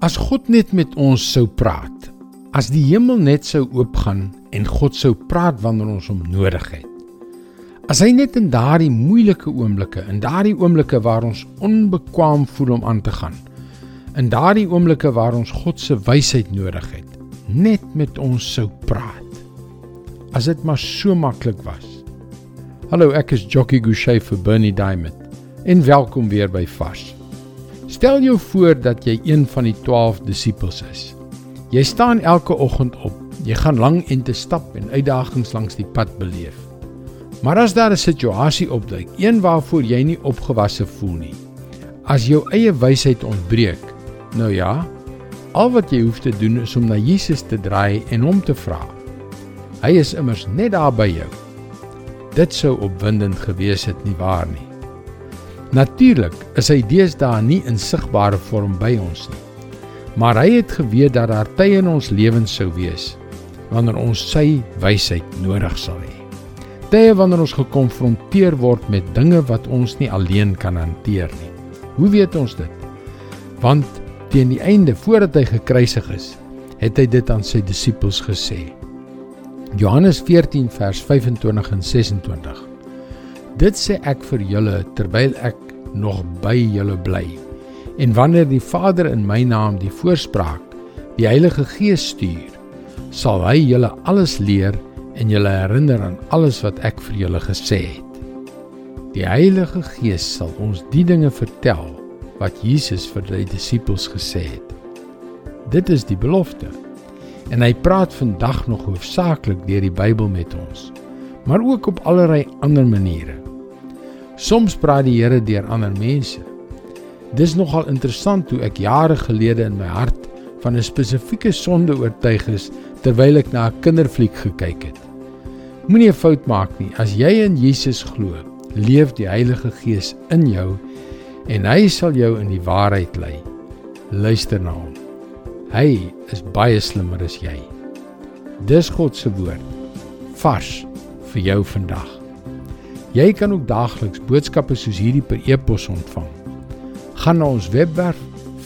As God net met ons sou praat, as die hemel net sou oopgaan en God sou praat wanneer ons hom nodig het. As hy net in daardie moeilike oomblikke, in daardie oomblikke waar ons onbekwaam voel om aan te gaan, in daardie oomblikke waar ons God se wysheid nodig het, net met ons sou praat. As dit maar so maklik was. Hallo, ek is Jockey Gouchee vir Bernie Diamond en welkom weer by Fas. Stel jou voor dat jy een van die 12 disippels is. Jy staan elke oggend op. Jy gaan lank en te stap en uitdagings langs die pad beleef. Maar as daar 'n situasie opduik, een waarvoor jy nie opgewasse voel nie, as jou eie wysheid ontbreek, nou ja, al wat jy hoef te doen is om na Jesus te draai en hom te vra. Hy is immers net daar by jou. Dit sou opwindend gewees het nie waar nie. Natuurlik is hy deesdae nie in sigbare vorm by ons nie. Maar hy het geweet dat daar tye in ons lewens sou wees wanneer ons sy wysheid nodig sal hê. Tye wanneer ons gekonfronteer word met dinge wat ons nie alleen kan hanteer nie. Hoe weet ons dit? Want teen die einde voordat hy gekruisig is, het hy dit aan sy disippels gesê. Johannes 14 vers 25 en 26 Dit sê ek vir julle terwyl ek nog by julle bly. En wanneer die Vader in my naam die voorspraak, die Heilige Gees stuur, sal hy julle alles leer en julle herinner aan alles wat ek vir julle gesê het. Die Heilige Gees sal ons die dinge vertel wat Jesus vir sy disippels gesê het. Dit is die belofte. En hy praat vandag nog hoofsaaklik deur die Bybel met ons, maar ook op allerlei ander maniere. Soms praat die Here deur ander mense. Dis nogal interessant hoe ek jare gelede in my hart van 'n spesifieke sonde oortuig is terwyl ek na 'n kinderfliek gekyk het. Moenie 'n fout maak nie. As jy in Jesus glo, leef die Heilige Gees in jou en hy sal jou in die waarheid lei. Luister na hom. Hy is baie slimmer as jy. Dis God se woord. Vars vir jou vandag. Jy kan ook daagliks boodskappe soos hierdie per e-pos ontvang. Gaan na ons webwerf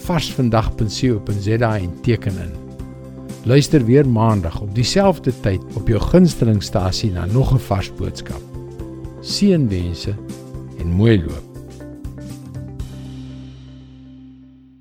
varsvandag.co.za en teken in. Luister weer maandag op dieselfde tyd op jou gunstelingstasie na nog 'n vars boodskap. Seënwense en mooi loop.